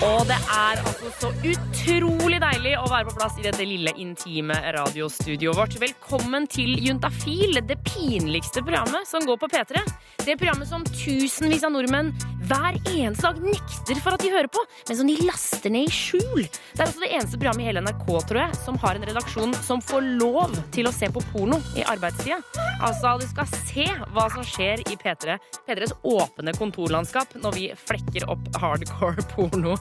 Og det er altså så utrolig deilig å være på plass i dette lille, intime radiostudioet vårt. Velkommen til Juntafil, det pinligste programmet som går på P3. Det programmet som tusenvis av nordmenn hver eneste dag nekter for at de hører på, men som de laster ned i skjul. Det er altså det eneste programmet i hele NRK, tror jeg, som har en redaksjon som får lov til å se på porno i arbeidstida. Altså, du skal se hva som skjer i P3. P3s åpne kontorlandskap når vi flekker opp hardcore porno.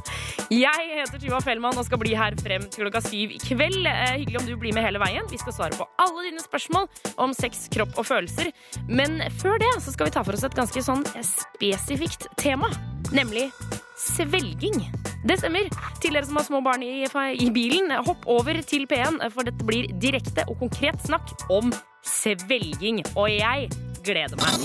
Jeg heter Tuva Fellmann og skal bli her frem til klokka syv i kveld. Eh, hyggelig om du blir med hele veien. Vi skal svare på alle dine spørsmål om sex, kropp og følelser. Men før det så skal vi ta for oss et ganske sånn spesifikt tema, nemlig svelging. Det stemmer. Til dere som har små barn i, i bilen, hopp over til P1, for dette blir direkte og konkret snakk om svelging. Og jeg gleder meg.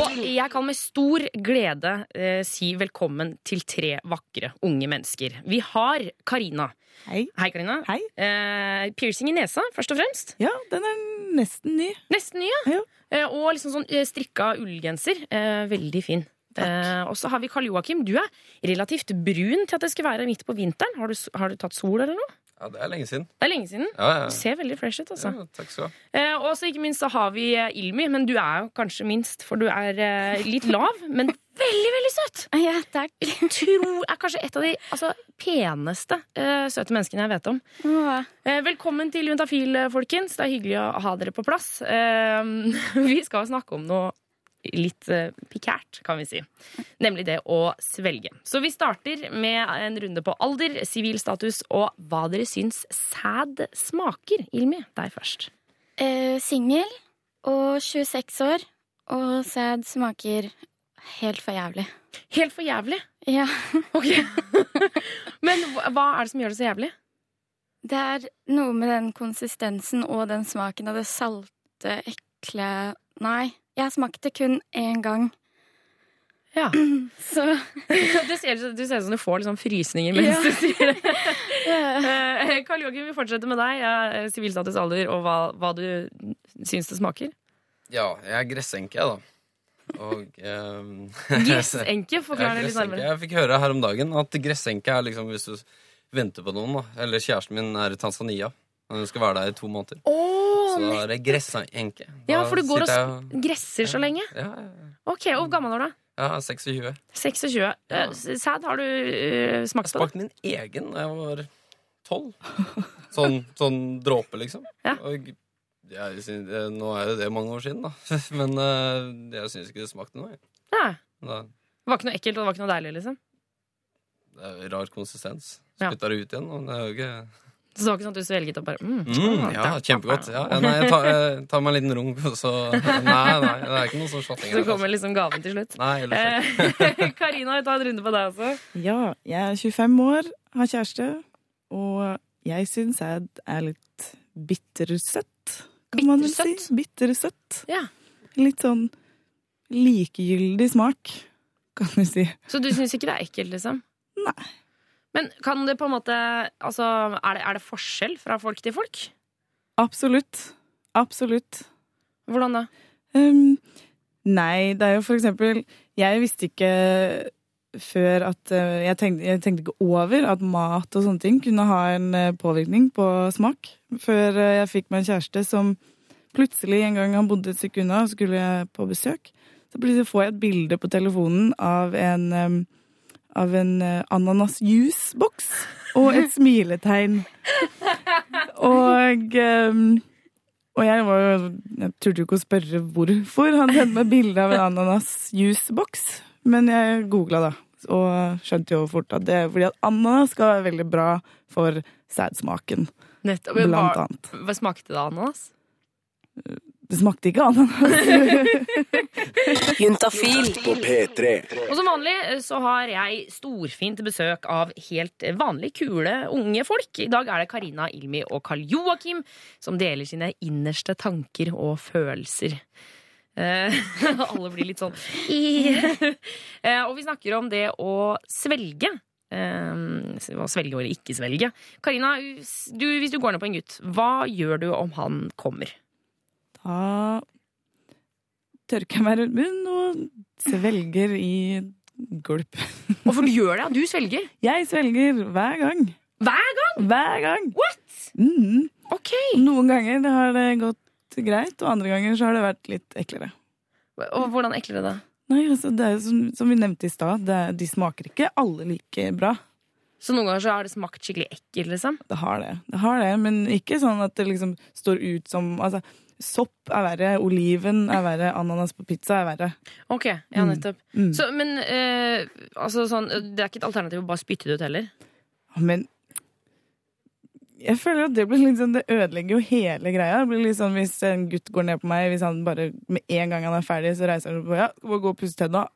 Og jeg kan med stor glede eh, si velkommen til tre vakre unge mennesker. Vi har Karina. Hei. Hei, Karina. Hei. Eh, piercing i nesa, først og fremst. Ja, den er nesten ny. Nesten ny, ja. Ja. Eh, og liksom sånn eh, strikka ullgenser. Eh, veldig fin. Eh, og så har vi Karl Joakim. Du er relativt brun til at det skal være midt på vinteren. Har du, har du tatt sol eller noe? Ja, det er lenge siden. Det er lenge siden. Ja, ja. Du ser veldig fresh ut, altså. ja takk skal du ha. Eh, og så ikke minst så har vi eh, Ilmi, men du er jo kanskje minst, for du er eh, litt lav, men veldig, veldig søt! Ja, takk. Tro er kanskje et av de altså, peneste eh, søte menneskene jeg vet om. Ja. Eh, velkommen til Juntafil, eh, folkens. Det er hyggelig å ha dere på plass. Eh, vi skal snakke om noe litt eh, pikært, kan vi si. Nemlig det å svelge. Så vi starter med en runde på alder, sivil status og hva dere syns sæd smaker. Ilmi, deg først. Eh, Singel og 26 år, og sæd smaker helt for jævlig. Helt for jævlig. Ja. Ok. Men hva- hva er det som gjør det så jævlig? Det er noe med den konsistensen og den smaken av det salte, ekle Nei, jeg smakte kun én gang, Ja. så Det ser, du ser ut som du får liksom frysninger mens Ja. du sier det. ja. Eh, Karl Joakim, vi fortsetter med deg. Sivilstatus, alder og hva, hva du syns det smaker. Ja, jeg er gressenke, jeg, da. Og um, Gressenke, forklar det litt nærmere. jeg fikk høre her om dagen at gressenke er liksom hvis du venter på noen, da. Eller kjæresten min er i Tanzania. Hun skal være der i to måneder. Åh, Så da er det gressenke. Ja, for du går og jeg gresser så lenge. Ja, ja. Ok, Hvor gammel er du? Ja, 26. 26. Ja. Sæd har du uh, smakt på? det? Smakte min egen da jeg var 12. Sånn, sånn dråpe, liksom. Ja. Og jeg synes, eh, nå er jo det mange år siden, da. Men uh, jeg syns ikke det smakte noe. Ja, Nei. Da- Det var ikke noe ekkelt og det var ikke noe deilig? liksom Det er jo rar konsistens. Ja. Spytta det ut igjen. Og det er jo ikke Så det var ikke sånn at du svelget og bare mm, mm, Ja, kjempegodt. Ja, nei, jeg tar, jeg tar meg en liten runk, så Nei, nei, det er ikke noe sånn shotting. Så kommer liksom gaven til slutt. altså. Nei. Eh, Karina, ta en runde på deg også. Ja, jeg er 25 år, har kjæreste, og jeg syns jeg er litt bittersøtt, kan man vel si. Bittersøtt? Bittersøtt. Ja. Litt sånn likegyldig smak, kan du si. Så du syns ikke det er ekkelt, liksom? Nei. Men kan det på en måte Altså, er det, er det forskjell fra folk til folk? Absolutt. Absolutt. Hvordan da? Um, nei, det er jo for eksempel Jeg visste ikke før at eh, jeg, tenkte, jeg tenkte ikke over at mat og sånne ting kunne ha en eh, påvirkning på smak. Før eh, jeg fikk meg en kjæreste som plutselig en gang han bodde et stykke unna, skulle jeg på besøk. Så plutselig får jeg et bilde på telefonen av en, em, av en ananasjuiceboks ananas-juiceboks og et smiletegn. Og em, og jeg, var jeg turte jo ikke å spørre hvorfor han sendte meg bilde av en ananas-juiceboks. Men jeg googla da, og skjønte jo fort at det er fordi at ananas skal være veldig bra for sædsmaken. Nettopp. Blant hva- annet. Hva smakte det ananas? Det smakte ikke ananas. Juntafil. På P3. Og som vanlig eh, så har jeg storfint besøk av helt vanlig kule unge folk. I dag er det Karina, Ilmi og Karl Joakim som deler sine innerste tanker og følelser. Eh, alle blir litt sånn. Eh, Og vi snakker om det å svelge. å svelge eller ikke svelge. Karina, du, hvis du går ned på en gutt, hva gjør du om han kommer? Da tørker jeg meg rundt munnen og svelger i gulp. Hvorfor gjør det? Du svelger? Jeg svelger hver gang. Hver gang? Hver gang. What? Mm. Ok. Noen ganger har det gått greit, og andre ganger så har det vært litt eklere. Og hvordan eklere det? Nei, altså, det er jo som, som vi nevnte i stad, de smaker ikke alle like bra. Så noen ganger så har det smakt skikkelig ekkelt, liksom? Det har det, det har det, men ikke sånn at det liksom står ut som Altså, sopp er verre, oliven er verre, ananas på pizza er verre. Ok, ja, Mm. nettopp. Mm. Så, men eh, altså sånn, det er ikke et alternativ å bare spytte det ut heller? Men jeg føler at det blir litt sånn, det ødelegger jo hele greia. Det blir litt sånn Hvis en gutt går ned på meg, hvis han bare med en gang han er ferdig, så reiser han seg på ja, gå og pusse tenna.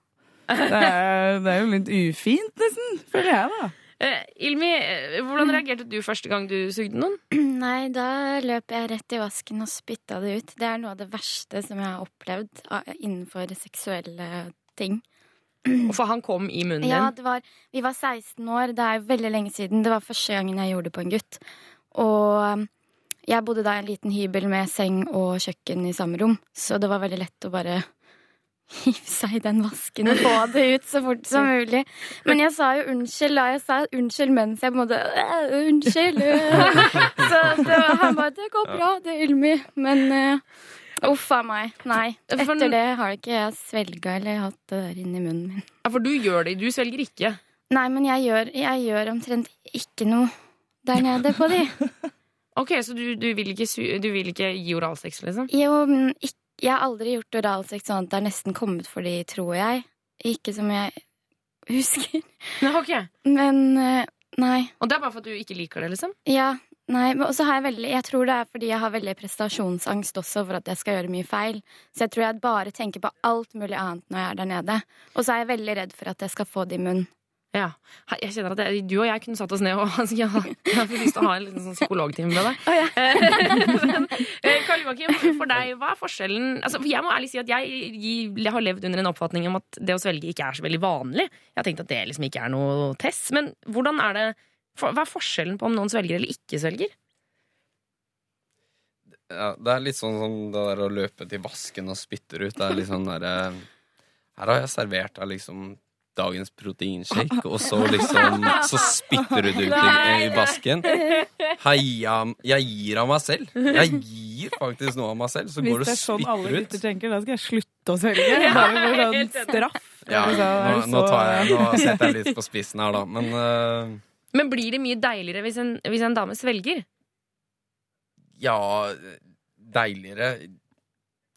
Det er, det er jo litt ufint, nesten, føler jeg, da. Eh, Ilmi, eh, hvordan reagerte du første gang du sugde noen? Nei, da løp jeg rett i vasken og spytta det ut. Det er noe av det verste som jeg har opplevd ah, innenfor seksuelle ting. For han kom i munnen Ja, din? det var, vi var 16 år, det er veldig lenge siden. Det var første gangen jeg gjorde det på en gutt. Og um, jeg bodde da i en liten hybel med seng og kjøkken i samme rom, så det var veldig lett å bare hive seg i den vasken og få det ut så fort som mulig. Men jeg sa jo unnskyld, da. Jeg sa unnskyld mens jeg på en måte «Øh, Unnskyld. øh». Så det var, han bare 'Det går bra, det, Ylmi'. Men uh, uff a meg. Nei. Etter det har ikke jeg svelga eller hatt det der inni munnen min. Ja, for du gjør det, du svelger ikke. Nei, men jeg gjør, jeg gjør omtrent ikke noe der nede på de. Ok, Så du, du, vil, ikke, du vil ikke gi oralsex, liksom? Jo, men ikk- jeg har aldri gjort oralsex sånn at det er nesten kommet for de, tror jeg. Ikke som jeg husker. Nei, ok. Men eh, nei. Og det er bare for at du ikke liker det, liksom? Ja. Nei, men også har jeg veldig Jeg tror det er fordi jeg har veldig prestasjonsangst også for at jeg skal gjøre mye feil. Så jeg tror jeg bare tenker på alt mulig annet når jeg er der nede. Og så er jeg veldig redd for at jeg skal få det i munnen. Ja. Jeg kjenner at jeg, Du og jeg kunne satt oss ned og altså, ja, Jeg har lyst til å ha en liten sånn psykologtime med deg. Oh, ja. Men, eh, Karl Joakim, for deg, hva er forskjellen altså, for Jeg må ærlig si at jeg, jeg har levd under en oppfatning om at det å svelge ikke er så veldig vanlig. Jeg har tenkt at det liksom ikke er noe test. Men hvordan er det for, Hva er forskjellen på om noen svelger eller ikke svelger? Ja, det er litt sånn som det der å løpe til vasken og spytter ut. Det er litt sånn derre Her har jeg servert deg liksom dagens proteinshake, og så liksom Så spytter du det ut i, i vasken. Heia Jeg gir av meg selv. Jeg gir faktisk noe av meg selv. Så Hvis går du det og er sånn alle spytter gutter ut. tenker, da skal jeg slutte å selge. Da er sånn helt enig. straff. Ja, nå, nå, tar jeg, nå setter jeg litt på spissen her, da. Men uh... Men blir det mye deiligere hvis en, hvis en dame svelger? ja Deiligere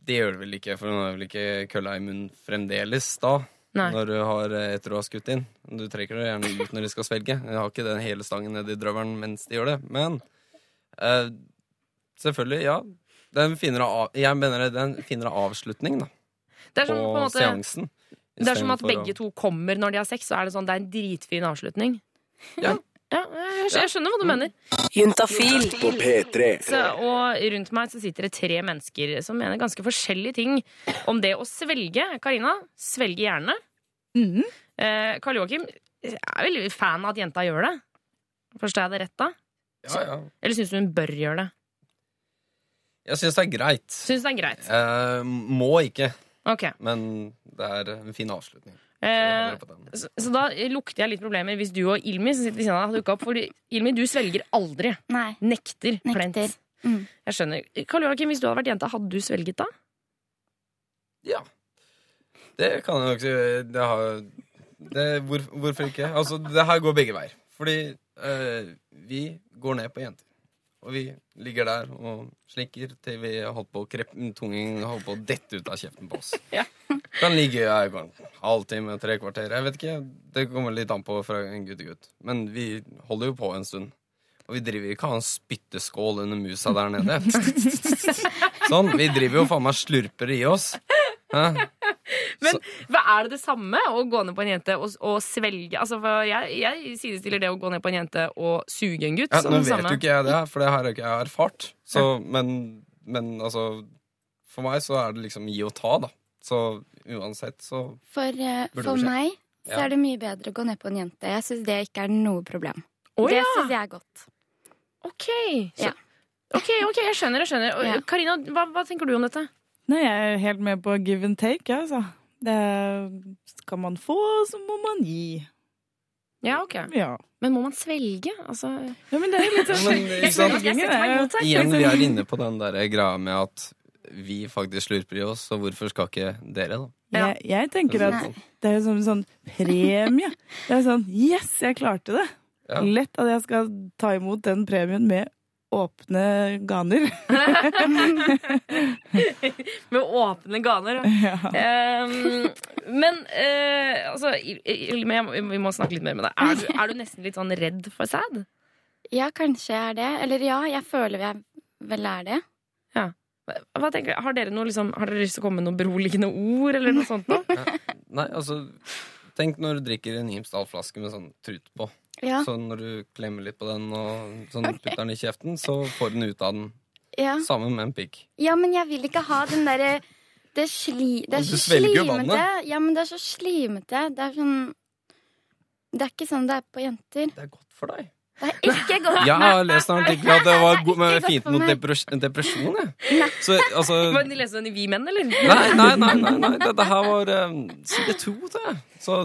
Det gjør det vel ikke, for hun har vel ikke kølla i munnen fremdeles da. Når du har eh, etter å ha skutt inn. Du trekker det gjerne ut når de skal svelge. Jeg har ikke den hele stangen nedi drøvelen mens de gjør det. Men eh, selvfølgelig, ja. Den er finere av, jeg mener det den finner avslutning da, Det er som, på på måte, seansen. det er som at begge å- to kommer når de har sex, så er det sånn, det er en dritfin avslutning. Ja. Ja, jeg, jeg skjønner hva du mener. Juntafil. På P3. Så, og rundt meg så sitter det tre mennesker som mener ganske forskjellige ting om det å svelge. Karina, svelge gjerne. Mm. Eh, Karl Joakim er veldig fan av at jenta gjør det. Forstår jeg det rett da? Ja, ja. Eller syns du hun bør gjøre det? Jeg syns det er greit. Synes det er greit. Eh, må ikke, Okay. men det er en fin avslutning. Så Eh, så, så da lukter jeg litt problemer hvis du og Ilmi som sitter ved siden av dukket opp. For Ilmi, du svelger aldri. Nei. Nekter. plent. Mm. Jeg skjønner. Karl Joakim, hvis du hadde vært jenta, hadde du svelget da? Ja. Det kan jeg nok si. det har, det, hvor, Hvorfor ikke? Altså, det her går begge veier. Fordi øh, vi går ned på jenter. Og vi ligger der og slikker til vi holdt på å krep, tungen holdt på å dette ut av kjeften på oss. Ja. Kan ligge her en halvtime, tre kvarter. Jeg vet ikke. Det kommer litt an på fra en gutt til gutt. Men vi holder jo på en stund. Og vi driver ikke av en spytteskål under musa der nede. Sånn. Vi driver jo faen meg slurper i oss. Hæ? Men hva er det det samme å gå ned på en jente og, og svelge? Altså, for jeg, jeg sidestiller det å gå ned på en jente og suge en gutt Ja, nå det vet samme. jo ikke jeg det, for det har jeg ikke erfart. Så, men, men altså For meg så er det liksom gi og ta, da. Så uansett så For, eh, for meg så Ja. er det mye bedre å gå ned på en jente. Jeg syns det ikke er noe problem. Oh, det ja! syns jeg er godt. Ok, så, Ja. ok, ok, jeg skjønner. jeg skjønner Og, Ja. Karina, hva, hva tenker du om dette? Nei, jeg er helt med på give and take, altså. Det skal man få, så må man gi. Ja, ok Ja. Men må man svelge? Altså, ja men det er litt sånn men, er Igjen, vi er inne på den der greia med at vi faktisk slurper i oss, så hvorfor skal ikke dere, da? jeg, jeg tenker at Nei. det er jo som en sånn premie. Det er sånn Yes, jeg klarte det! Ja. Lett at jeg skal ta imot den premien med åpne ganer. med åpne ganer. Ja. Um, men uh, altså Vi må snakke litt mer med deg. Er du, er du nesten litt sånn redd for sæd? Ja, kanskje jeg er det. Eller ja, jeg føler jeg vel er det. Hva tenker, har, dere noe, liksom, har dere lyst til å komme med noen beroligende ord? Eller noe sånt noe? Nei, altså Tenk når du drikker en Imsdal-flaske med sånn trut på. Ja, Så når du klemmer litt på den og sånn putter den i kjeften, så får du den ut av den. ja. Sammen med en pikk. ja men jeg vil ikke ha den derre det, sli, det er så slimete. Ja, men det er så slimete. Det er sånn Det er ikke sånn det er på jenter. Det er godt for deg. Det ikke godt. Jeg har lest en artikkel at det var god, men fint mot depres depresjon. Jeg. Nei. Så altså var de lest den i Vi menn, eller? Nei, nei, nei. nei, nei. Dette her var um, side to, tror jeg. Så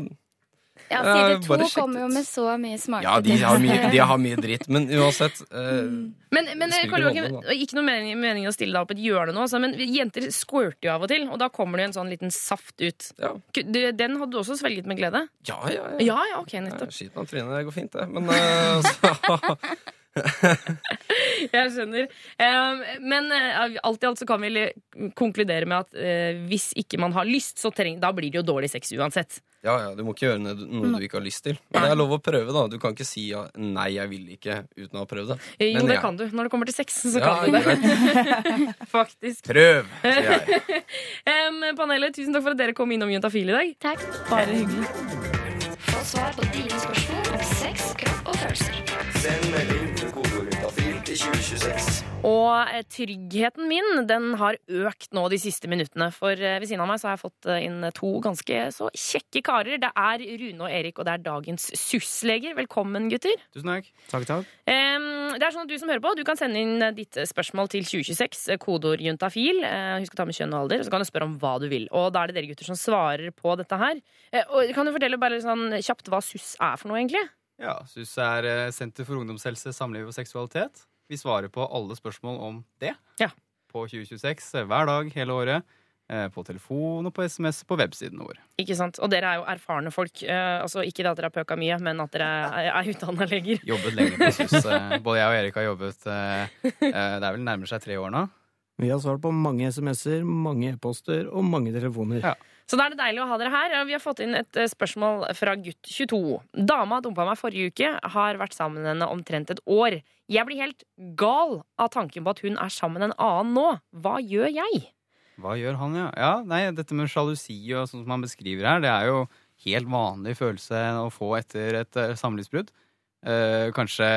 Ja, Eh, Side to bare kommer jo med så mye smarte ja, de har mye, de har mye dritt. Men uansett uh, Men, men Karl Joakim, ikke noe mening, mening å stille deg opp et hjørne nå, altså, men jenter squirter jo av og til, og da kommer det en sånn liten saft ut. Ja. Du- Den hadde du også svelget med glede? Ja, ja, ja. Ja, ja, ok, nettopp. Skiten av trynet, det går fint, det. Men uh, altså Jeg skjønner. Men uh, alt i alt så kan vi konkludere med at uh, hvis ikke man har lyst, så treng, da blir det jo dårlig sex uansett. Ja, ja, du må ikke gjøre noe du ikke har lyst til. Men det er lov å prøve, da. Du kan ikke si ja, 'nei, jeg vil ikke' uten å ha prøvd det. Men Jo, det jeg- kan du. Når det kommer til sex, så Ja, kan du det. Faktisk. Prøv, sier jeg. Um, panelet, tusen takk for at dere kom innom Juntafil i dag. Takk. Bare hyggelig. Få svar på dine spørsmål om sex, kropp og følelser. Send melding 2026. Og eh, tryggheten min den har økt nå de siste minuttene. For eh, ved siden av meg så har jeg fått eh, inn to ganske så kjekke karer. Det er Rune og Erik, og det er dagens SUS-leger. Velkommen, gutter. Tusen takk. Takk, takk. Det er sånn at Du som hører på, du kan sende inn ditt spørsmål til 2026, eh, kodeord juntafil. Eh, Husk å ta med kjønn og alder, så kan du spørre om hva du vil. Og da er det dere gutter som svarer på dette her. Og Kan du fortelle bare sånn kjapt hva SUS er for noe, egentlig? Ja, SUS er Senter for ungdomshelse, samliv og seksualitet. Vi svarer på alle spørsmål om det Ja. på 2026 eh, hver dag hele året. eh, På telefon og på SMS på websiden vår. Ikke sant? Og dere er jo erfarne folk. Eh, altså Ikke det at dere har pøka mye, men at dere er, er utdanna leger. Jobbet lenge på SUS. Både jeg og Erik har jobbet Det er vel nærmer seg tre år nå. Vi har svart på mange SMS-er, mange e-poster og mange telefoner. Ja. Så da er det deilig å ha dere her. Vi har fått inn et eh, spørsmål fra gutt 22. Dama dumpa meg forrige uke, har vært sammen med henne omtrent et år. Jeg blir helt gal av tanken på at hun er sammen med en annen nå. Hva gjør jeg? Hva gjør han, ja? Ja, nei, Dette med sjalusi og sånn som han beskriver her, det er jo helt vanlig følelse å få etter et eh, samlivsbrudd. Eh, kanskje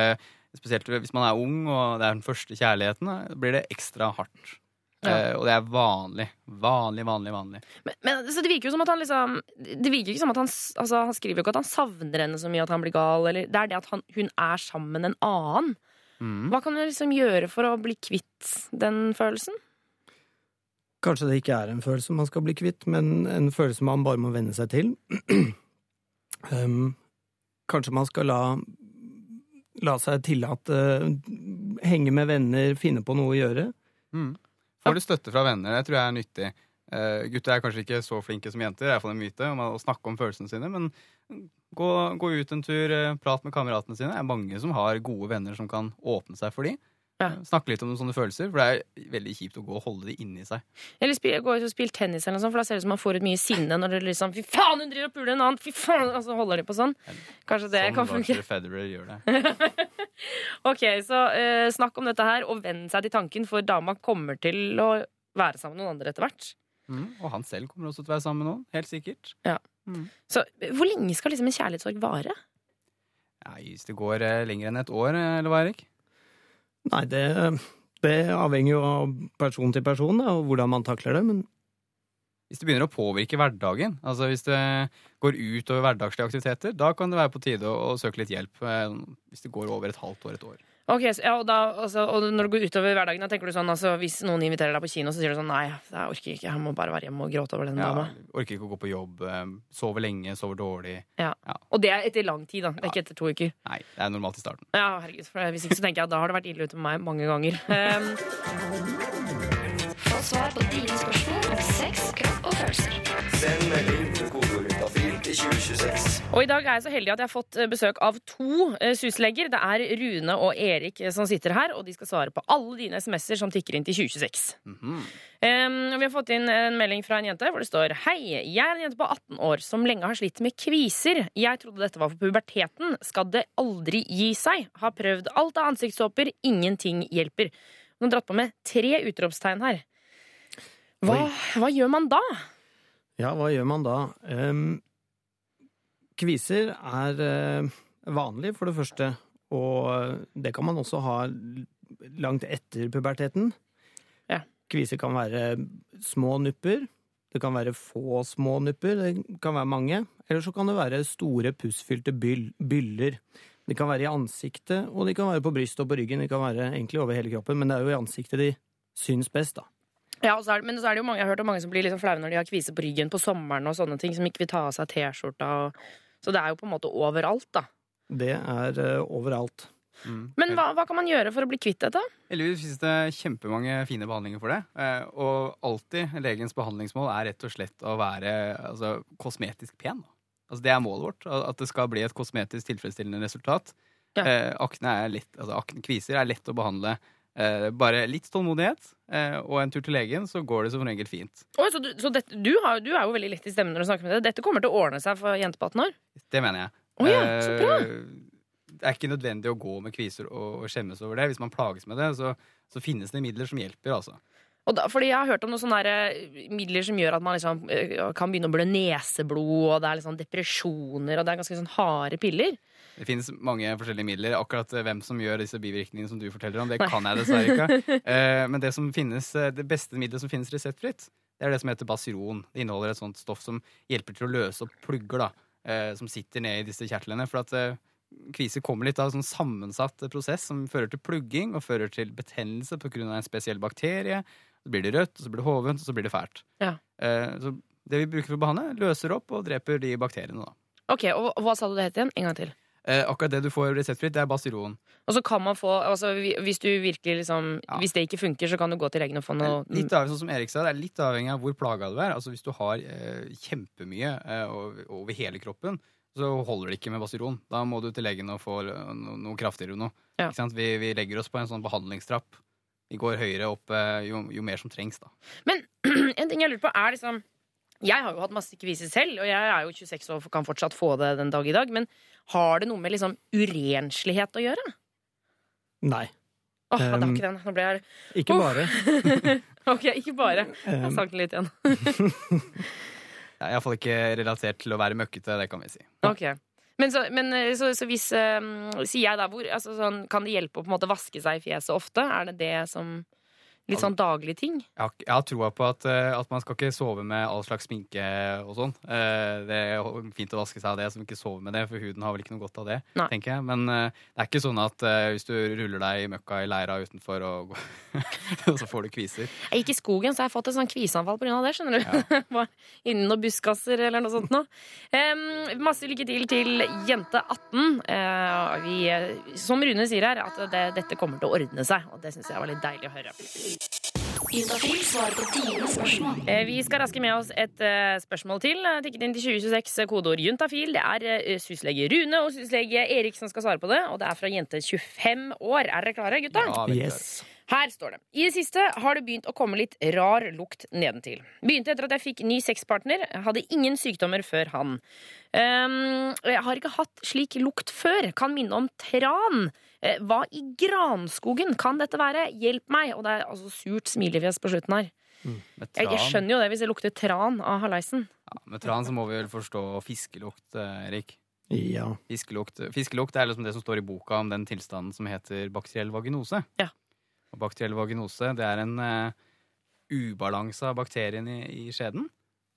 spesielt hvis man er ung og det er den første kjærligheten, da blir det ekstra hardt. Ja. Eh, og det er vanlig. Vanlig, vanlig, vanlig. Men, men så Det virker jo som at han liksom Det virker ikke som at han altså, Han skriver jo ikke at han savner henne så mye at han blir gal. Eller, det er det at han, hun er sammen en annen. Mm. Hva kan du liksom gjøre for å bli kvitt den følelsen? Kanskje det ikke er en følelse man skal bli kvitt, men en følelse man bare må venne seg til. um, kanskje man skal la, la seg tillate henge med venner, finne på noe å gjøre. Mm. Får du støtte fra venner, det tror jeg er nyttig. Uh, gutter er kanskje ikke så flinke som jenter, det er iallfall en myte om å snakke om følelsene sine, men gå, gå ut en tur, uh, prat med kameratene sine. Det er mange som har gode venner som kan åpne seg for de. Ja. Eh, Snakke litt om sånne følelser, for det er veldig kjipt å gå og holde de inni seg. Eller spil, gå ut og spille tennis, eller noe sånt, for da ser det ut som man får ut mye sinne når det liksom Fy faen, hun driver og puler en annen! Fy faen! Og så holder de på sånn. Kanskje det sånn kan funke. Sånn Federer gjør det. Ok, så uh, snakk om dette her, og venn seg til tanken, for dama kommer til å være sammen med noen andre etter hvert. Mm. Og han selv kommer også til å være sammen med noen, helt sikkert. Så eh, hvor lenge skal liksom en kjærlighetssorg vare? Nei, hvis det går eh, lenger enn et år, eller hva, Erik? Nei, det, det avhenger jo av person til person, da, og hvordan man takler det, men hvis det begynner å påvirke hverdagen, altså hvis det går ut over hverdagslige aktiviteter, da kan det være på tide å, å søke litt hjelp. eh, Hvis det går over et halvt år, et år. Ok, så, ja, og, da, altså, og når det går utover hverdagen, da tenker du sånn altså, Hvis noen inviterer deg på kino, så sier du sånn Nei, jeg orker ikke, jeg må bare være hjemme og gråte over den Ja, dama. orker ikke å gå på jobb, Sove sover lenge, sover dårlig. Ja. Og det er etter lang tid, da. Det er ikke etter to uker. Nei, det er normalt i starten. Ja, herregud, for Hvis ikke så tenker jeg at da har det vært ille ute med meg mange ganger. Um, Få svar på dine spørsmål om sex, kropp og følelser. Send melding og i dag er jeg så heldig at jeg har fått eh, besøk av to eh, suslegger. Det er Rune og Erik eh, som sitter her, og de skal svare på alle dine SMS-er som tikker inn til 2026. Mhm. Um, vi har fått inn en melding fra en jente hvor det står Hei, jeg er en jente på 18 år som lenge har slitt med kviser. Jeg trodde dette var for puberteten. Skal det aldri gi seg? Har prøvd alt av ansiktssåper. Ingenting hjelper. Hun har dratt på med tre utropstegn her. Hva, hva gjør man da? Ja, hva gjør man da? Ehm, kviser er eh, vanlig, for det første. Og det kan man også ha langt etter puberteten. Ja. Kviser kan være små nupper. Det kan være få små nupper. Det kan være mange. Eller så kan det være store, pussfylte byller. De kan være i ansiktet, og de kan være på brystet og på ryggen. De kan være egentlig over hele kroppen, men det er jo i ansiktet de syns best, da. Ja, så er det, Men så er det jo mange, jeg har hørt om mange som blir liksom flaue når de har kvise på ryggen på sommeren og sånne ting, som ikke vil ta av seg T-skjorta. og- Så det er jo på en måte overalt, da. Det er uh, overalt. Mm. Men hva, hva kan man gjøre for å bli kvitt dette? Heldigvis finnes det kjempemange fine behandlinger for det. eh, Og alltid legens behandlingsmål er rett og slett å være altså, kosmetisk pen. Altså, det er målet vårt. At det skal bli et kosmetisk tilfredsstillende resultat. Ja. Eh, akne er lett, altså, akne, kviser er lett å behandle. Eh, bare litt tålmodighet eh, og en tur til legen, så går det som regel fint. Oi, så du, så dette, du, har, du er jo veldig lett i stemmen når du snakker med deg. Dette kommer til å ordne seg for jenter på 18 år? Det mener jeg. Oh, ja, så bra. Eh, Det er ikke nødvendig å gå med kviser og, og skjemmes over det. Hvis man plages med det, så, så finnes det midler som hjelper, altså. Da, fordi jeg har hørt om noen sånne eh, midler som gjør at man liksom, eh, kan begynne å blø neseblod, og det er sånn depresjoner, og det er ganske sånn harde piller. Det finnes mange forskjellige midler. Akkurat eh, hvem som gjør disse bivirkningene som du forteller om, det kan jeg dessverre ikke. Men det, som finnes, det beste middelet som finnes reseptfritt, det er det som heter Basiron. Det inneholder et sånt stoff som hjelper til å løse opp plugger da, som sitter nede i disse kjertlene. For at kviser kommer litt av en sånn sammensatt prosess som fører til plugging og fører til betennelse pga. en spesiell bakterie. Så blir det rødt, så blir det hovent, så blir det fælt. Ja. Eh, Så det vi bruker for å behandle, løser opp og dreper de bakteriene. da. Ok, og Hva sa du det het igjen? En gang til. Eh, akkurat det du får reseptfritt, det er Basiron. Og så kan man få, altså Hvis du virkelig liksom Ja. Hvis det ikke funker, så kan du gå til legen og få noe Litt avhengig, sånn som Erik sa, Det er litt avhengig av hvor plaga du er. Altså Hvis du har eh, kjempemye eh, over, hele kroppen, så holder det ikke med Basiron. Da må du til legen og få noe, noe kraftigere noe. Ja. Vi, vi legger oss på en sånn behandlingstrapp. Vi går høyere opp eh, jo, jo mer som trengs, da. Men en ting jeg lurer på er liksom Jeg har jo hatt masse kviser selv, og jeg er jo 26 år og kan fortsatt få det den dag i dag. Men har det noe med liksom urenslighet å gjøre? Nei. Åh, det har Um, ikke den. Nå ble jeg Ikke Oh. bare. Ok, ikke bare. Jeg sank den litt igjen. Det er iallfall ikke relatert til å være møkkete, det kan vi si. Ok. Men så, men, eh, så, så hvis um, Sier jeg da hvor altså, sånn, Kan det hjelpe å på en måte vaske seg i fjeset ofte? Er det det som Litt sånn daglige ting? Jeg har, troa på at, eh, at man skal ikke sove med all slags sminke og sånn. Eh, Det er fint å vaske seg av det, som ikke sover med det, for huden har vel ikke noe godt av det. Nei. tenker jeg. Men eh, det er ikke sånn at hvis du ruller deg i møkka i leira utenfor, og, og så får du kviser. Jeg gikk i skogen, så jeg har fått et sånn kviseanfall pga. det. skjønner du Ja. Innen noen buskaser eller noe sånt noe. Um, masse lykke til til jente 18. Uh, vi, som Rune sier her, at det, dette kommer til å ordne seg. Og det syns jeg var litt deilig å høre. Juntafil svarer på dine spørsmål. Eh, Vi skal raske med oss et eh, spørsmål til. Eh, Tikket inn til 2026, eh, kodeord juntafil. Det er syslege Rune og syslege Erik som skal svare på det. Og det er fra jente 25 år. Er dere klare, gutta? Ja, Yes. Her står det. I det siste har det begynt å komme litt rar lukt nedentil. Begynte etter at jeg fikk ny sexpartner. Hadde ingen sykdommer før han. Um, jeg har ikke hatt slik lukt før. Kan minne om tran. Eh, hva i granskogen kan dette være? Hjelp meg! Og det er altså surt smilefjes på slutten her. Mm. Jeg, jeg skjønner jo det hvis det lukter tran av halleisen. ja, med tran så må vi vel forstå fiskelukt, eh, Erik. Ja. Fiskelukt, fiskelukt er liksom det som står i boka om den tilstanden som heter bakteriell vaginose. Ja. Og bakteriell vaginose det er en uh, ubalanse av bakterien i, i skjeden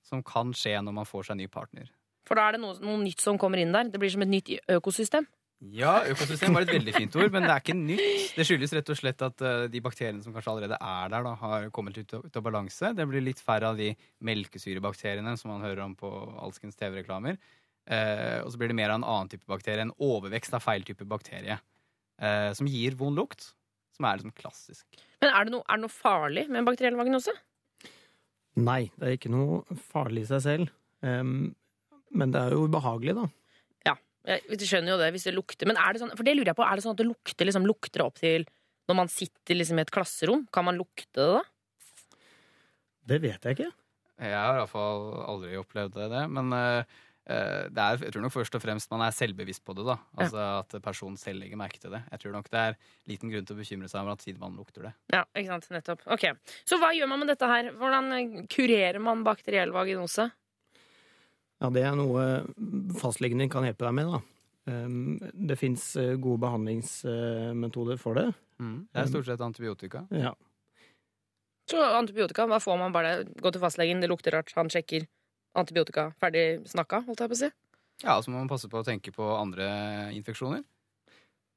som kan skje når man får seg ny partner. For da er det noe, noe nytt som kommer inn der. Det blir som et nytt økosystem. Ja, økosystem var et veldig fint ord, men det er ikke nytt. Det skyldes rett og slett at uh, de bakteriene som kanskje allerede er der, da, har kommet ut, av- ut av balanse. Det blir litt færre av de melkesyrebakteriene som man hører om på alskens TV-reklamer. Uh, og så blir det mer av en annen type bakterie, en overvekst av feil type bakterie. Uh, som gir vond lukt. Som er liksom klassisk. Men er det, noe, er det noe farlig med en bakteriell vagnose? Nei, det er ikke noe farlig i seg selv. Um, men det er jo ubehagelig, da. Jeg skjønner jo det hvis det lukter. Men er det sånn, for det lurer jeg på, er det sånn at det lukter, liksom, lukter det opp til når man sitter liksom, i et klasserom? Kan man lukte det da? Det vet jeg ikke. Jeg har iallfall aldri opplevd det, men eh, eh, det er, jeg tror nok først og fremst man er selvbevisst på det. da Altså At personen selv legger merke til det. Jeg tror nok det er liten grunn til å bekymre seg over at sidemann lukter det. Ja, ikke sant, nettopp. Ok, Så hva gjør man med dette her? Hvordan eh, kurerer man bakteriell vaginose? Ja, det er noe fastlegen din kan hjelpe deg med, da. Em, det fins gode behandlingsmetoder for det. Det er stort sett antibiotika. Ja. Så antibiotika, hva får man bare? Gå til fastlegen, det lukter rart, han sjekker. Antibiotika, ferdig snakka, holdt jeg på å si. Ja, så må man passe på å tenke på andre infeksjoner.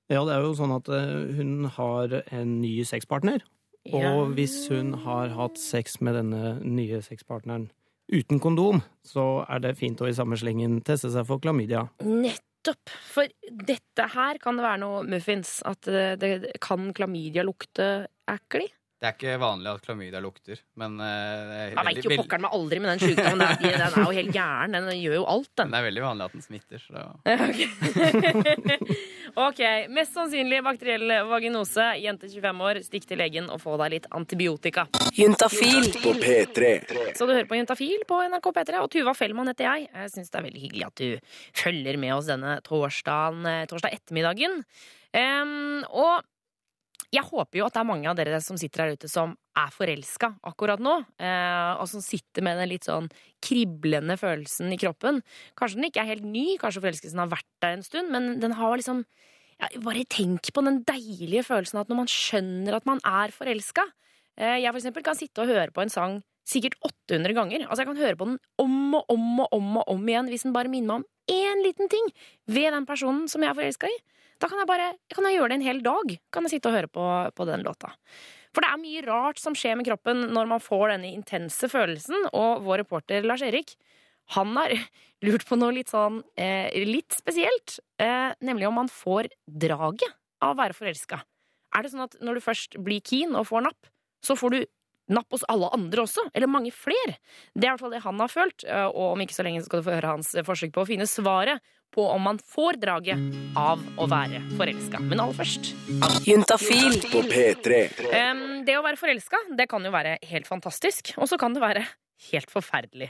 ja, det er jo sånn at eh, hun har en ny sexpartner. Ja. Og hvis hun har hatt sex med denne nye sexpartneren uten kondom, så er det fint å i samme slengen teste seg for klamydia. Nettopp! For dette her kan det være noe muffins. At det, det kan klamydia lukte ekkelig. Det er ikke vanlig at klamydia lukter, men uh, det er Man veit jo pokkeren meg aldri med den sjukdommen. Den, er- den er jo helt gæren. Den gjør jo alt, den. Men det er veldig vanlig at den smitter. Så ok, Mest sannsynlig bakteriell vaginose. Jente 25 år, stikk til legen og få deg litt antibiotika. Juntafil På P3. Så du hører på Juntafil på NRK P3, og Tuva Fellmann heter jeg. Jeg syns det er veldig hyggelig at du følger med oss denne torsdagen, eh, torsdag ettermiddagen. Um, og jeg håper jo at det er mange av dere som sitter her ute som er forelska akkurat nå, eh, og som sitter med den litt sånn kriblende følelsen i kroppen. Kanskje den ikke er helt ny, kanskje forelskelsen har vært der en stund, men den har liksom ja, Bare tenk på den deilige følelsen at når man skjønner at man er forelska. Eh, Jeg for eksempel kan sitte og høre på en sang sikkert 800 ganger. Altså Jeg kan høre på den om og om og om og om igjen hvis den bare minner meg om én liten ting ved den personen som jeg er forelska i. Da kan jeg bare kan jeg gjøre det en hel dag. Kan jeg sitte og høre på, på den låta. For det er mye rart som skjer med kroppen når man får denne intense følelsen, og vår reporter Lars Erik han har lurt på noe litt sånn eh, litt spesielt, eh, nemlig om man får draget av å være forelska. Er det sånn at når du først blir keen og får napp, så får du napp hos alle andre også? Eller mange flere? Det er i hvert fall det han har følt, eh, og om ikke så lenge skal du få høre hans forsøk på å finne svaret på om man får draget av å være forelska. Men aller først Juntafil På P3. Um, det å være forelska, det kan jo være helt fantastisk, og så kan det være helt forferdelig.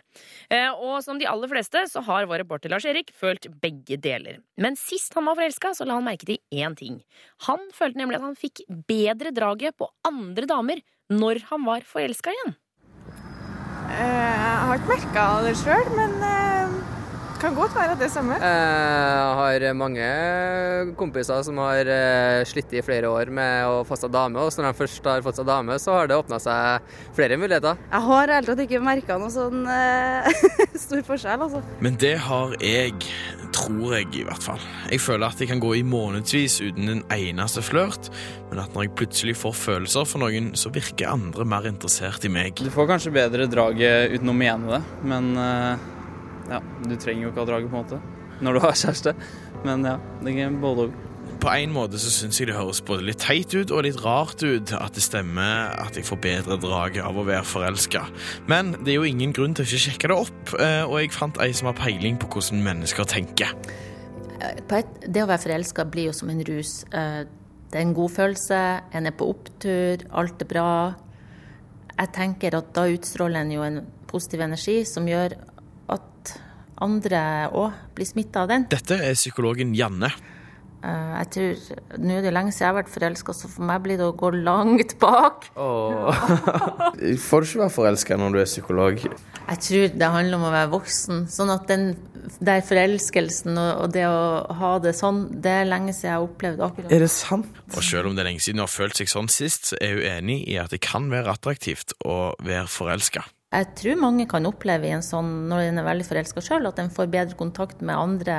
Eh, og som de aller fleste, så har vår reporter Lars Erik følt begge deler. Men sist han var forelska, så la han merke til én ting. Han følte nemlig at han fikk bedre draget på andre damer når han var forelska igjen. Jeg har ikke merka det sjøl, men det kan godt være at det samme. Jeg har mange kompiser som har eh, slitt i flere år med å få seg dame, og når de først har fått seg dame, så har det åpna seg flere muligheter. Jeg har helt tatt ikke merka noe sånn eh, stor forskjell, altså. Men det har jeg, tror jeg i hvert fall. Jeg føler at jeg kan gå i månedsvis uten en eneste flørt, men at når jeg plutselig får følelser for noen, så virker andre mer interessert i meg. Du får kanskje bedre draget uten å mene det, men eh, ja, du trenger jo ikke ha draget på en måte når du har kjæreste. Men ja, det er både og. På en måte så syns jeg det høres både litt teit ut og litt rart ut at det stemmer at jeg får bedre drag av å være forelska. Men det er jo ingen grunn til å ikke sjekke det opp, eh, og jeg fant ei som har peiling på hvordan mennesker tenker. På et, det å være forelska blir jo som en rus. Eh, Det er en god følelse, en er på opptur, alt er bra. Jeg tenker at da utstråler en jo en positiv energi som gjør andre òg blir smitta av den. Dette er psykologen Janne. Eh, Jeg tror, Nå er det lenge siden jeg har vært forelska, så for meg blir det å gå langt bak. Får du ikke være forelska når du er psykolog? Jeg tror det handler om å være voksen. Sånn at den der forelskelsen og, og det å ha det sånn, det er lenge siden jeg har opplevd akkurat Er det sant? Og selv om det er lenge siden hun har følt seg sånn sist, så er hun enig i at det kan være attraktivt å være forelska. Jeg tror mange kan oppleve i en sånn, når en er veldig forelska sjøl, at en får bedre kontakt med andre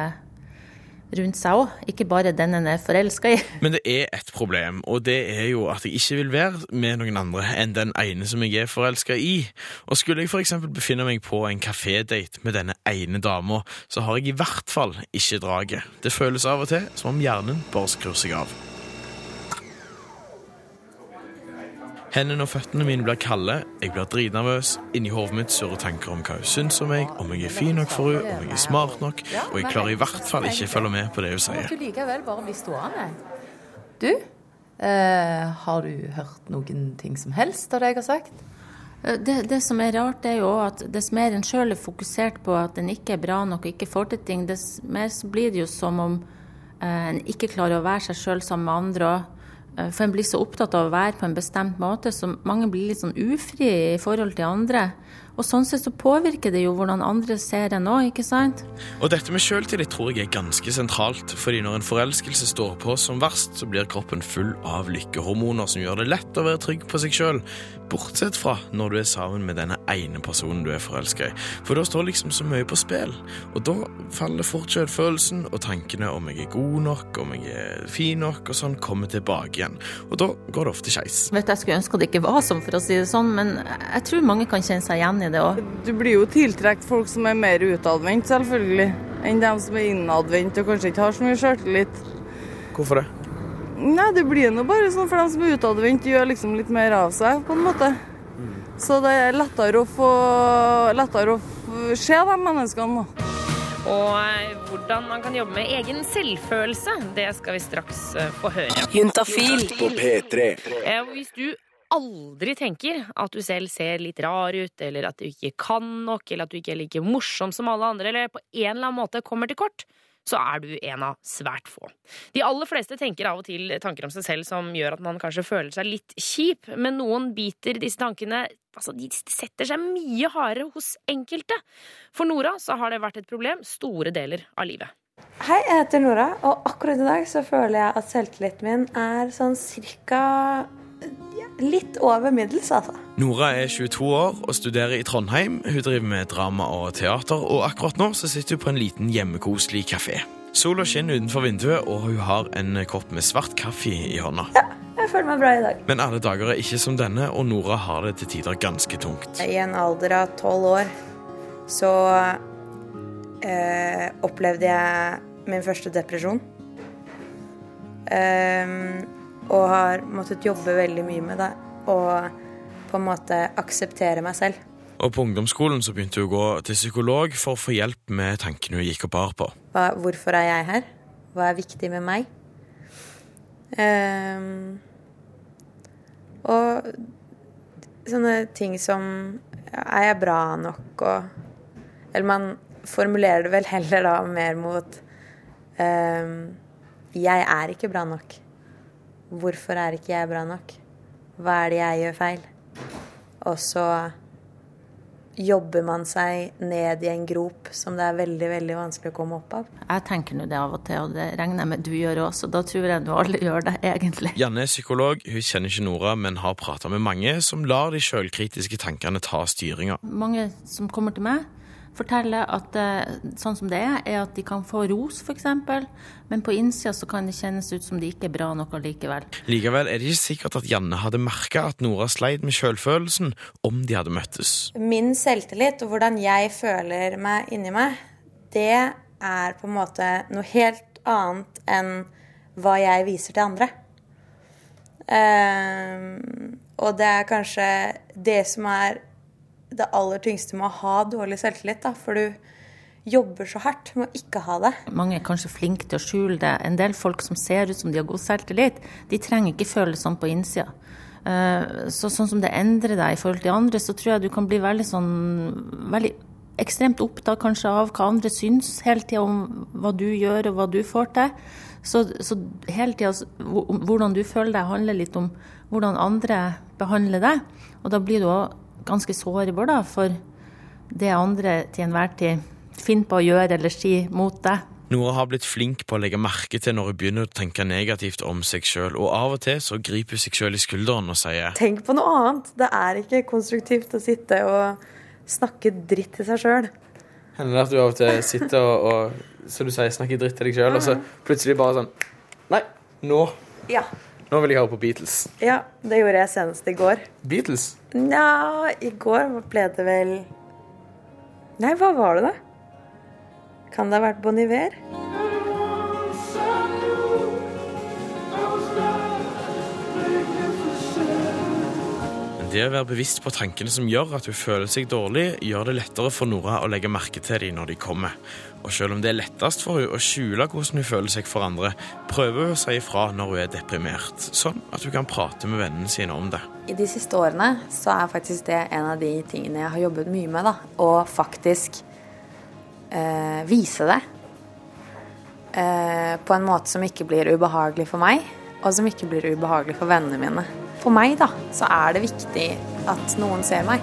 rundt seg òg, ikke bare den en er forelska i. Men det er et problem, og det er jo at jeg ikke vil være med noen andre enn den ene som jeg er forelska i. Og skulle jeg f.eks. befinne meg på en kafédate med denne ene dama, så har jeg i hvert fall ikke draget. Det føles av og til som om hjernen bare skrur seg av. Hendene og føttene mine blir kalde, jeg blir dritnervøs. Inni hodet mitt surrer tanker om hva hun syns om meg, om jeg er fin nok for henne, om jeg er smart nok, og jeg klarer i hvert fall ikke å følge med på det hun sier. Du likevel bare bli stående. Du, eh, har du hørt noen ting som helst av det jeg har sagt? Eh, Det, det som er rart, er jo at dess mer en sjøl er fokusert på at en ikke er bra nok og ikke får til ting, dess mer så blir det jo som om eh, en ikke klarer å være seg sjøl sammen med andre òg. For en blir så opptatt av å være på en bestemt måte, så mange blir litt sånn ufri i forhold til andre. Og sånn sett så påvirker det jo hvordan andre ser en òg, ikke sant? Og dette med sjøltillit tror jeg er ganske sentralt, fordi når en forelskelse står på som verst, så blir kroppen full av lykkehormoner som gjør det lett å være trygg på seg sjøl, bortsett fra når du er sammen med denne ene personen du er forelska i. For da står liksom så mye på spill, og da faller fort sjølfølelsen, og tankene om jeg er god nok, om jeg er fin nok, og sånn kommer tilbake igjen. Og da går det ofte skeis. Vet du, Jeg skulle ønske det ikke var sånn, for å si det sånn, men jeg tror mange kan kjenne seg igjen i det òg. Du blir jo tiltrukket folk som er mer utadvendt, selvfølgelig, enn dem som er innadvendt og kanskje ikke har så mye sjøltillit. Hvorfor det? Nei, det blir nå bare sånn for dem som er utadvendt, gjør liksom litt mer av seg, på en måte. Så det er lettere å få lettere å se de menneskene. da. Og eh, hvordan man kan jobbe med egen selvfølelse, det skal vi straks eh, få høre. Juntafil. På P3. Eh, Hvis du aldri tenker at du selv ser litt rar ut, eller at du ikke kan nok, eller at du ikke er like morsom som alle andre, eller på en eller annen måte kommer til kort, så er du en av svært få. De aller fleste tenker av og til tanker om seg selv som gjør at man kanskje føler seg litt kjip, men noen biter disse tankene altså de setter seg mye hardere hos enkelte. For Nora så har det vært et problem store deler av livet. Hei, jeg heter Nora, og akkurat i dag så føler jeg at selvtilliten min er sånn cirka ja, litt over middels, altså. Nora er 22 år og studerer i Trondheim. Hun driver med drama og teater, og akkurat nå så sitter hun på en liten hjemmekoselig kafé. Sola skinner utenfor vinduet, og hun har en kopp med svart kaffe i hånda. Ja, Jeg føler meg bra i dag. Men alle dager er ikke som denne, og Nora har det til tider ganske tungt. I en alder av tolv år så eh, opplevde jeg min første depresjon. Ehm, og har måttet jobbe veldig mye med det. Og på en måte akseptere meg selv. Og på ungdomsskolen så begynte hun å gå til psykolog for å få hjelp med tankene hun gikk og bar på. Hva, hvorfor er jeg her? Hva er viktig med meg? Um, og sånne ting som Er jeg bra nok? Og Eller man formulerer det vel heller da mer mot um, Jeg er ikke bra nok. Hvorfor er ikke jeg bra nok? Hva er det jeg gjør feil? Og så jobber man seg ned i en grop som det er veldig veldig vanskelig å komme opp av. Jeg tenker nå det av og til, og det regner jeg med du gjør også. Da tror jeg nå alle gjør det, egentlig. Janne er psykolog, hun kjenner ikke Nora, men har prata med mange som lar de sjølkritiske tankene ta styringa. Mange som kommer til meg, forteller at eh, sånn som det er, er at de kan få ros, f.eks., men på innsida så kan det kjennes ut som de ikke er bra nok allikevel. Likevel er det ikke sikkert at Janne hadde merka at Nora sleit med sjølfølelsen om de hadde møttes. Min selvtillit og hvordan jeg føler meg inni meg, det er på en måte noe helt annet enn hva jeg viser til andre. Um, og det er kanskje det som er det aller tyngste med å ha dårlig selvtillit, da, for du jobber så hardt med å ikke ha det. Mange er kanskje flinke til å skjule det. En del folk som ser ut som de har god selvtillit, de trenger ikke føle sånn på innsida. Eh, Så sånn som det endrer deg i forhold til andre, så tror jeg du kan bli veldig sånn veldig ekstremt opptatt kanskje av hva andre syns hele tida om hva du gjør og hva du får til. Så, så hele tida hvordan du føler deg, handler litt om hvordan andre behandler deg. Og da blir du òg ganske sårbar da, for det andre til enhver tid finner på å gjøre eller si mot deg. Nora har blitt flink på å legge merke til når hun begynner å tenke negativt om seg sjøl, og av og til så griper hun seg sjøl i skulderen og sier Tenk på noe annet. Det er ikke konstruktivt å sitte og snakke dritt til seg sjøl. Hender det at du av og til sitter og, og som du sier, snakker dritt til deg sjøl, og så plutselig bare sånn Nei, nå, Ja. Nå vil jeg høre på Beatles. ja, det gjorde jeg senest i går. Beatles? Nja, i går ble det vel Nei, hva var det, da? Kan det ha vært Bon Iver? Det å være bevisst på tankene som gjør at hun føler seg dårlig, gjør det lettere for Nora å legge merke til dem når de kommer. Og selv om det er lettest for hun å skjule hvordan hun føler seg for andre, prøver hun å si ifra når hun er deprimert, sånn at hun kan prate med vennene sine om det. I de siste årene så er faktisk det en av de tingene jeg har jobbet mye med. da, Å faktisk eh, vise det. Eh, på en måte som ikke blir ubehagelig for meg, og som ikke blir ubehagelig for vennene mine. For meg da, så er det viktig at noen ser meg.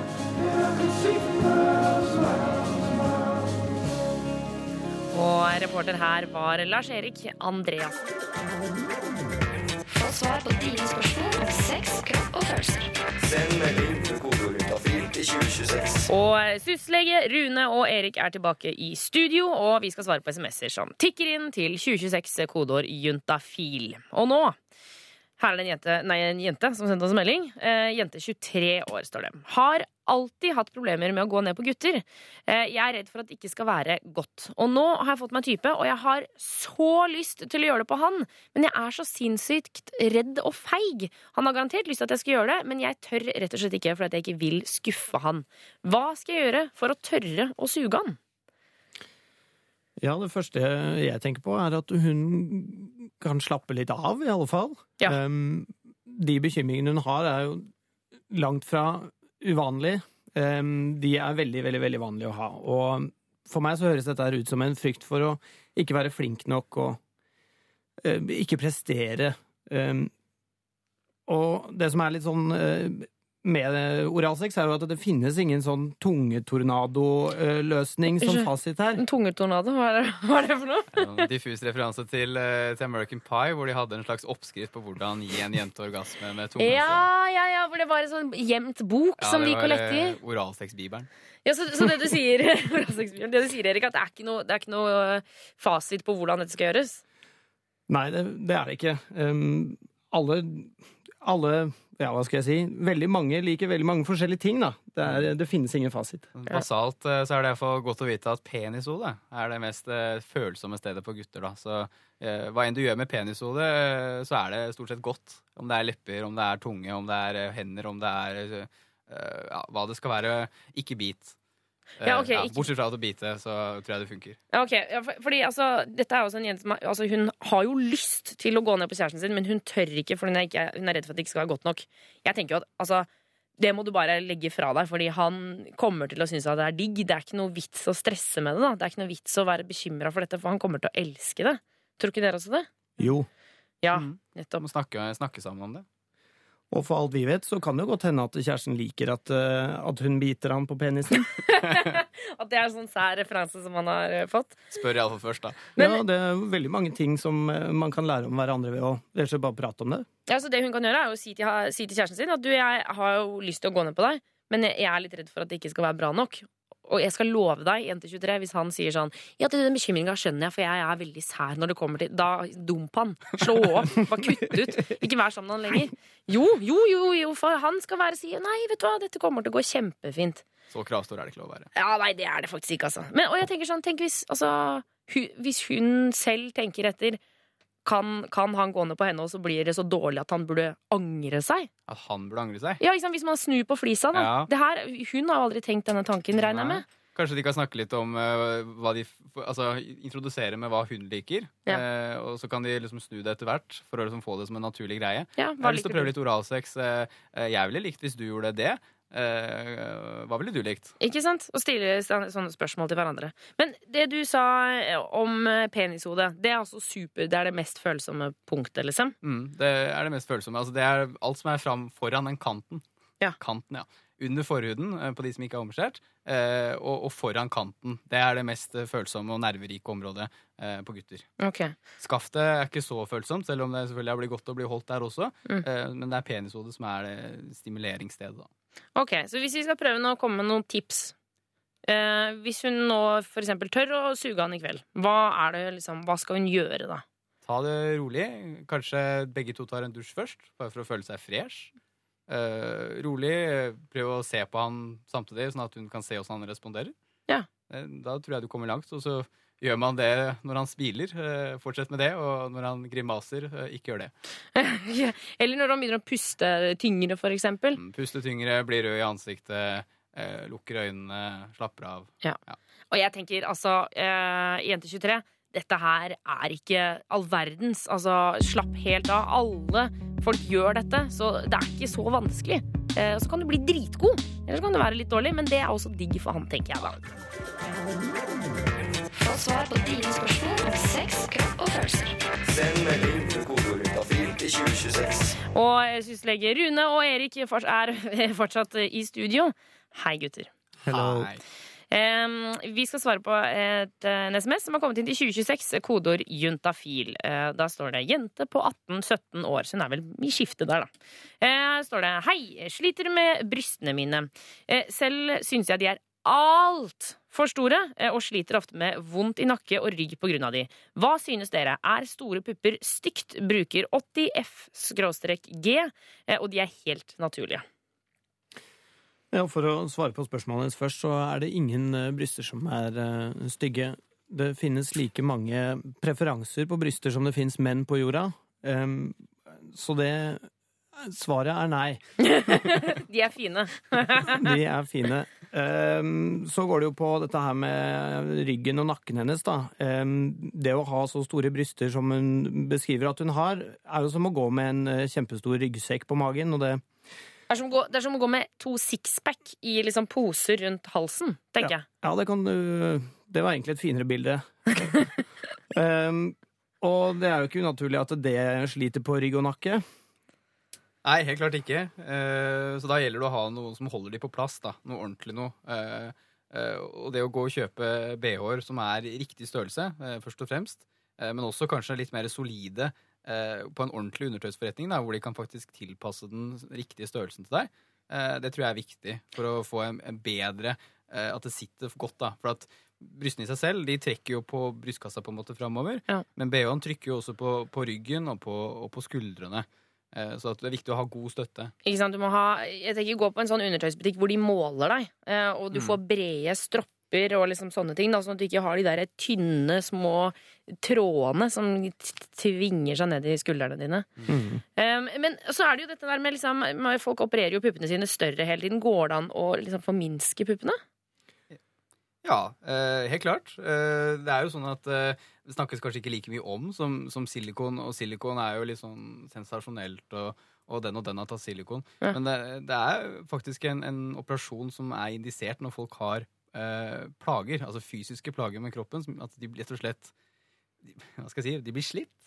Reporter her var Lars-Erik Andreas. Få svar på dine spørsmål om sex, kropp og følelser. Send melding med kodeord til 2026. Og syslege Rune og Erik er tilbake i studio, og vi skal svare på SMS-er som tikker inn til 2026 kodeord juntafil. Og nå her er det en jente, nei, en jente som sendte oss en melding. Eh, jente 23 år, står det. Har alltid hatt problemer med å gå ned på gutter. Eh, jeg er redd for at det ikke skal være godt. Og nå har jeg fått meg type, og jeg har så lyst til å gjøre det på han. Men jeg er så sinnssykt redd og feig. Han har garantert lyst til at jeg skal gjøre det, men jeg tør rett og slett ikke fordi jeg ikke vil skuffe han. Hva skal jeg gjøre for å tørre å suge han? Ja, det første jeg tenker på, er at hun kan slappe litt av, i alle fall. Um, de bekymringene hun har, er jo langt fra uvanlige. Um, de er veldig, veldig, veldig vanlige å ha. Og for meg så høres dette ut som en frykt for å ikke være flink nok og uh, ikke prestere. Um, og det som er litt sånn uh, med oralsex, er jo at det finnes ingen sånn tungetornado-løsning som fasit her. Tungetornado? Hva er det, hva er det for noe? En diffus referanse til, eh, til American Pie, hvor de hadde en slags oppskrift på hvordan gi en jente orgasme med tunga. Ja, ja, ja, hvor det var en sånn gjemt bok som de gikk og lette i. Oralsexbibelen. Ja, så, så det du sier, det du sier, Erik, at det er ikke noe, er ikke noe øh, fasit på hvordan dette skal gjøres? Nei, det, det er det ikke. Um, alle, alle Ja, hva skal jeg si? Veldig mange liker veldig mange forskjellige ting, da. Det, er, det finnes ingen fasit. Basalt eh, så er det for godt å vite at penishode er det mest eh, følsomme stedet for gutter. da. Så eh, hva enn du gjør med penishode, så er det stort sett godt. Om det er lepper, om det er tunge, om det er hender, om det er eh, ja, hva det skal være. Ikke bit. Eh, Ja, okay, ja, bortsett fra å bite, så tror jeg det funker. Ja, ok. Ja, for, fordi altså, dette er også en jente som altså, Hun har jo lyst til å gå ned på kjæresten sin, men hun tør ikke, for hun er, ikke, hun er redd for at det ikke skal være godt nok. Jeg tenker jo at altså, det må du bare legge fra deg, fordi han kommer til å synes at det er digg. Det er ikke noe vits å stresse med det. da Det er ikke noe vits å være bekymra for dette, for han kommer til å elske det. Tror ikke dere også det? Jo. Ja, nettopp. Må snakke, snakke sammen om det. Og for alt vi vet, så kan det jo godt hende at kjæresten liker at, eh, at hun biter han på penisen. At det er en sånn sær referanse som han har eh, fått. Spør iallfall først, da. ja, det er veldig mange ting som eh, man kan lære om hverandre ved å rett og slett bare prate om det. Ja, så det hun kan gjøre, er å si til, si til kjæresten sin at du, jeg har jo lyst til å gå ned på deg, men jeg er litt redd for at det ikke skal være bra nok. Og jeg skal love deg, jente 23, hvis han sier sånn Ja, den bekymringa skjønner jeg, for jeg er veldig sær når det kommer til Da dump han. Slå opp. Bare kutt ut. Ikke vær sammen med han lenger. Jo, jo, jo, jo, for han skal være si Nei, vet du hva, dette kommer til å gå kjempefint. Så kravstor er det ikke lov å være. Ja, nei, det er det faktisk ikke, altså. Men, og jeg tenker sånn, tenk hvis, altså, hu, hvis hun selv tenker etter, kan, kan han gå ned på henne, og så blir det så dårlig at han burde angre seg? At han burde angre seg? Ja, liksom. Hvis man snur på flisa, da. Ja. Det her, hun har jo aldri tenkt denne tanken, regner jeg med. Kanskje de kan snakke litt om uh, hva de Altså introdusere med hva hun liker. Ja. Uh, og så kan de liksom snu det etter hvert, for å liksom få det som en naturlig greie. Ja, jeg har lyst til å prøve litt oralsex. eh, jeg ville likt hvis du gjorde det. Eh, hva ville du likt? Ikke sant? Og stille sånne spørsmål til hverandre. Men det du sa eh, om eh, penishode, det er altså super. Det er det mest følsomme punktet, liksom. Mm, det er det mest følsomme. Altså, det er alt som er fram foran den kanten. Kanten, ja. Under forhuden på de som ikke er omskjært, og, og foran kanten. Det er det mest følsomme og nerverike området på gutter. Okay. Skaftet er ikke så følsomt, selv om det selvfølgelig har blitt godt å bli holdt der også. Mm. Men det er penishodet som er det stimuleringsstedet, da. Ok, Så hvis vi skal prøve nå å komme med noen tips eh, Hvis hun nå eksempel tør å suge han i kveld, hva, er det, liksom, hva skal hun gjøre da? Ta det rolig. Kanskje begge to tar en dusj først, bare for å føle seg fresh. Eh, rolig. Prøv å se på han samtidig, sånn at hun kan se hvordan han responderer. Ja. Eh, Da tror jeg du kommer langt. Og så gjør man det når han smiler. Eh, Fortsett med det. Og når han grimaser, eh, ikke gjør det. Eller når han begynner å puste tyngre, for eksempel. Puste tyngre, blir rød i ansiktet, eh, lukker øynene, slapper av. Ja. Og jeg tenker altså, eh, jente 23 dette her er ikke all verdens. Altså, slapp helt av. Alle folk gjør dette, så det er ikke så vanskelig. Eh, så kan du bli dritgod, eller så kan du være litt dårlig, men det er også digg for han, tenker jeg da. Få svar på dine spørsmål om sex, kropp og følelser. Send melding til kodeord juntafil til 2026. Og syslege Rune og Erik er fortsatt i studio. Hei, gutter. Hello. Um, vi skal svare på et, en SMS som har kommet inn til 2026, kodeord juntafil. Uh, da står det 'jente på 18-17 år', så hun er vel i skiftet der, da. Uh, står det 'hei, sliter med brystene mine'. Uh, selv syns jeg de er altfor store, eh, og sliter ofte med vondt i nakke og rygg av de. Hva synes dere? Er store pupper stygt? Bruker 80 F-G, eh, og de er helt naturlige. Ja, For å svare på spørsmålet hennes først, så er det ingen eh, bryster som er stygge. Det finnes like mange preferanser på bryster som det finnes menn på jorda. Em, så det Svaret er nei. De er fine. De er fine. Em, så går det jo på dette her med ryggen og nakken hennes, da. Em, det å ha så store bryster som hun beskriver at hun har, er jo som å gå med en eh, kjempestor ryggsekk på magen, og det Det er gå, det er som å gå med to sixpack i liksom poser rundt halsen, tenker jeg. Ja, det kan du Det var egentlig et finere bilde. um, og det er jo ikke unaturlig at det sliter på rygg og nakke. Nei, helt klart ikke. Eh, så da gjelder det å ha noe som holder de på plass. da. Noe ordentlig noe. Eh, eh, og det å gå og kjøpe BH-er som er i riktig størrelse, først og fremst, men også kanskje litt mer solide på en ordentlig undertøysforretning, da, hvor de kan faktisk tilpasse den riktige størrelsen til deg, det tror jeg er viktig for å få en, bedre At det sitter godt. da. For at brystene i seg selv de trekker jo på brystkassa på en måte framover, men BH-en trykker jo også på, på ryggen og på, og på skuldrene. Eh, Så at det er viktig å ha god støtte. Ikke sant? Du må ha, jeg tenker Gå på en sånn undertøysbutikk hvor de måler deg, eh, og du Mm. får brede stropper og liksom sånne ting, da, sånn at du ikke har de der tynne, små trådene som tvinger seg ned i skuldrene dine. Um, men så er det jo dette der med liksom Folk opererer jo puppene sine større hele tiden. Går det an å liksom forminske puppene? Ja, eh, helt klart. Eh, det er jo sånn at eh, det snakkes kanskje ikke like mye om som, som silikon, og silikon er jo litt sånn sensasjonelt, og, og den og den har tatt silikon. Ja. Men det, det er faktisk en, en operasjon som er indisert når folk har eh, plager, altså fysiske plager med kroppen, som, at de rett og slett Hva skal jeg si? De blir slitt.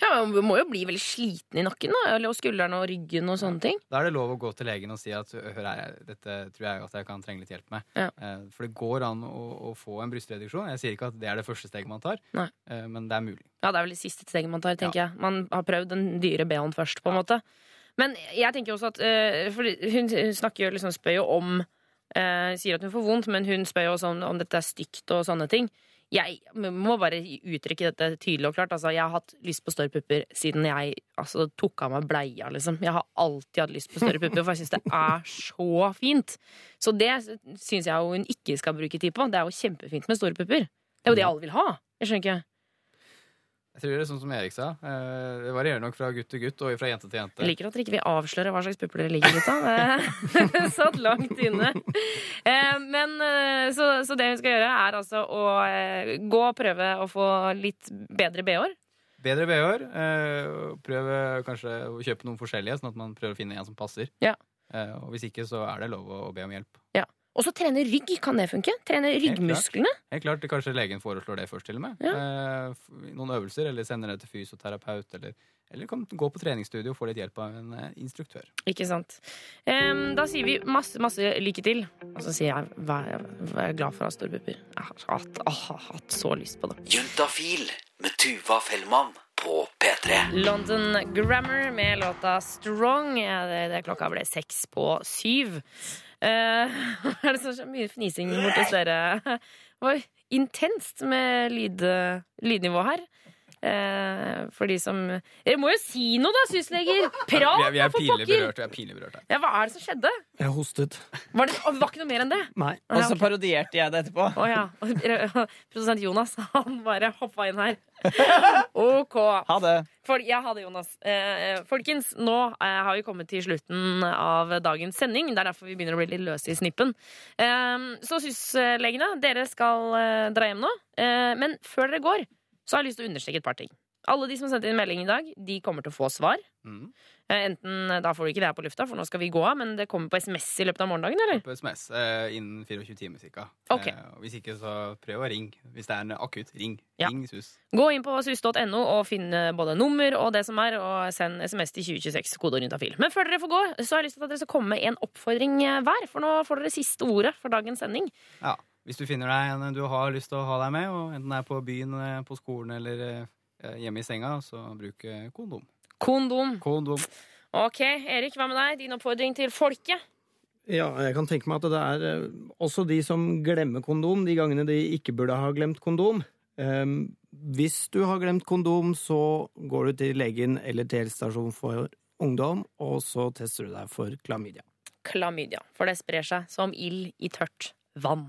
Ja, men Du må jo bli veldig sliten i nakken da, og skuldrene og ryggen og sånne ting. Da er det lov å gå til legen og si at hør her, dette tror jeg at jeg kan trenge litt hjelp med. Ja. Eh, For det går an å, å få en brystreduksjon. Jeg sier ikke at det er det første steget man tar, Nei. eh, men det er mulig. Ja, det er vel det siste steget man tar, tenker jeg. Man har prøvd den dyre BH-en først, på en måte. Men jeg tenker også at eh, For hun snakker jo liksom spør jo om Sier at hun får vondt, men hun spør jo også om, om dette er stygt og sånne ting. Jeg må bare uttrykke dette tydelig og klart. Altså, jeg har hatt lyst på større pupper siden jeg altså, tok av meg bleia. Liksom. Jeg har alltid hatt lyst på større pupper, for jeg syns det er så fint. Så det syns jeg hun ikke skal bruke tid på. Det er jo kjempefint med store pupper. Det er jo det alle vil ha. Jeg skjønner ikke. Jeg tror det er sånn som Erik sa. eh, Det varierer nok fra gutt til gutt og fra jente til jente. Jeg liker at dere ikke vil avsløre hva slags pupper dere liker, gutta. Det satt langt inne. Eh, Men eh, så, så det hun skal gjøre, er altså å gå og prøve å få litt bedre BH-er. Bedre BH-er. Prøve Prøv kanskje å kjøpe noen forskjellige, sånn at man prøver å finne en som passer. Ja. Og hvis ikke, så er det lov å be om hjelp. Ja. Og så trene rygg, kan det funke? Trene ryggmusklene? Helt klart, Kanskje legen foreslår det først, til og med. Eh, noen øvelser, eller sender det til fysioterapeut, eller, eller kan gå på treningsstudio og få litt hjelp av en eh, instruktør. Ikke sant. Um, da sier vi masse, masse lykke til. Og så sier jeg vær, vær glad for å ha store pupper. Jeg har hatt, har hatt så lyst på det. Juntafil med Tuva Fellmann på P3. London Grammar med låta Strong. Det, det klokka ble seks på syv. Eh, er det så mye fnising borte hos dere? Var intenst med lyd, lydnivå her. Eh, for de som Dere må jo si noe, da, sysleger! Prat, vi er, vi da, for pinlig pokker! berørt. Vi er pinlig berørt her. Ja, hva er det som skjedde? Jeg hostet. Var det, var ikke noe mer enn det? Nei. Ja, Og så parodierte jeg det etterpå. Oh, ja. Produsent Jonas, han bare hoppa inn her. OK. Ha det. For, ja, ha det, Jonas. Eh, folkens, nå eh, har vi kommet til slutten av dagens sending. Det er derfor vi begynner å bli litt løse i snippen. Eh, så syslegene, dere skal eh, dra hjem nå. Eh, men før dere går, så har jeg lyst til å understreke et par ting. Alle de som har sendt inn melding i dag, de kommer til å få svar. Mm. Eh, enten Da får du ikke det her på lufta, for nå skal vi gå av, men det kommer på SMS i løpet av morgendagen, eller? På SMS eh, innen 24 timer cirka. Ok. Eh, hvis ikke, så prøv å ringe. Hvis det er en akutt, ring. Ja. Ring SUS. Gå inn på sus.no og finn både nummer og det som er, og send SMS til 2026, kodeord juntafil. Men før dere får gå, så har jeg lyst til at dere skal komme med en oppfordring eh, hver, for nå får dere siste ordet for dagens sending. Ja. Hvis du finner deg en du har lyst til å ha deg med, og enten det er på byen, eh, på skolen eller eh, hjemme i senga, så bruk eh, kondom. Kondom. Kondom. Ok, Erik, hva med deg? Din oppfordring til folket? Ja, jeg kan tenke meg at det er eh, også de som glemmer kondom de gangene de ikke burde ha glemt kondom. Ehm, hvis du har glemt kondom, så går du til legen eller til helsestasjonen for ungdom, og så tester du deg for klamydia. Klamydia. For det sprer seg som ild i tørt vann.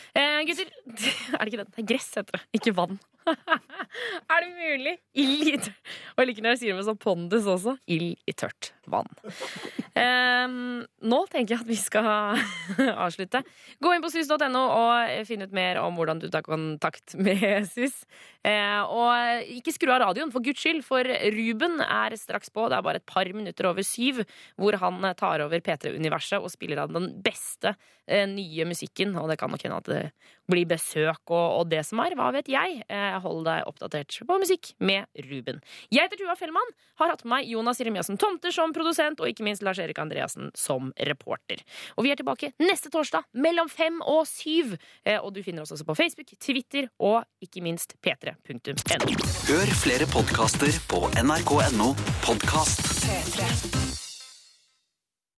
Eh, gutter, er det ikke det? Det er gress, heter det. Ikke vann. er det mulig? Ild i tørt Og jeg liker når jeg sier det med sånn pondus også. Ild i tørt vann. Eh, nå tenker jeg at vi skal avslutte. Gå inn på sus.no og finn ut mer om hvordan du tar kontakt med SUS. Eh, og ikke skru av radioen, for guds skyld, for Ruben er straks på. Det er bare et par minutter over syv, hvor han tar over P3-universet og spiller av den beste eh, nye musikken. Og det kan nok hende at det blir besøk og, og det som er. Hva vet jeg? Eh, hold deg oppdatert på musikk med Ruben. Jeg heter Tuva Fellmann, har hatt med meg Jonas Jeremiassen Tomter som produsent, og ikke minst Lars Erik Andreassen som reporter. Og vi er tilbake neste torsdag mellom fem og syv. Eh, og du finner oss også på Facebook, Twitter og ikke minst p3.no. Hør flere podkaster på nrk.no podkast. P3.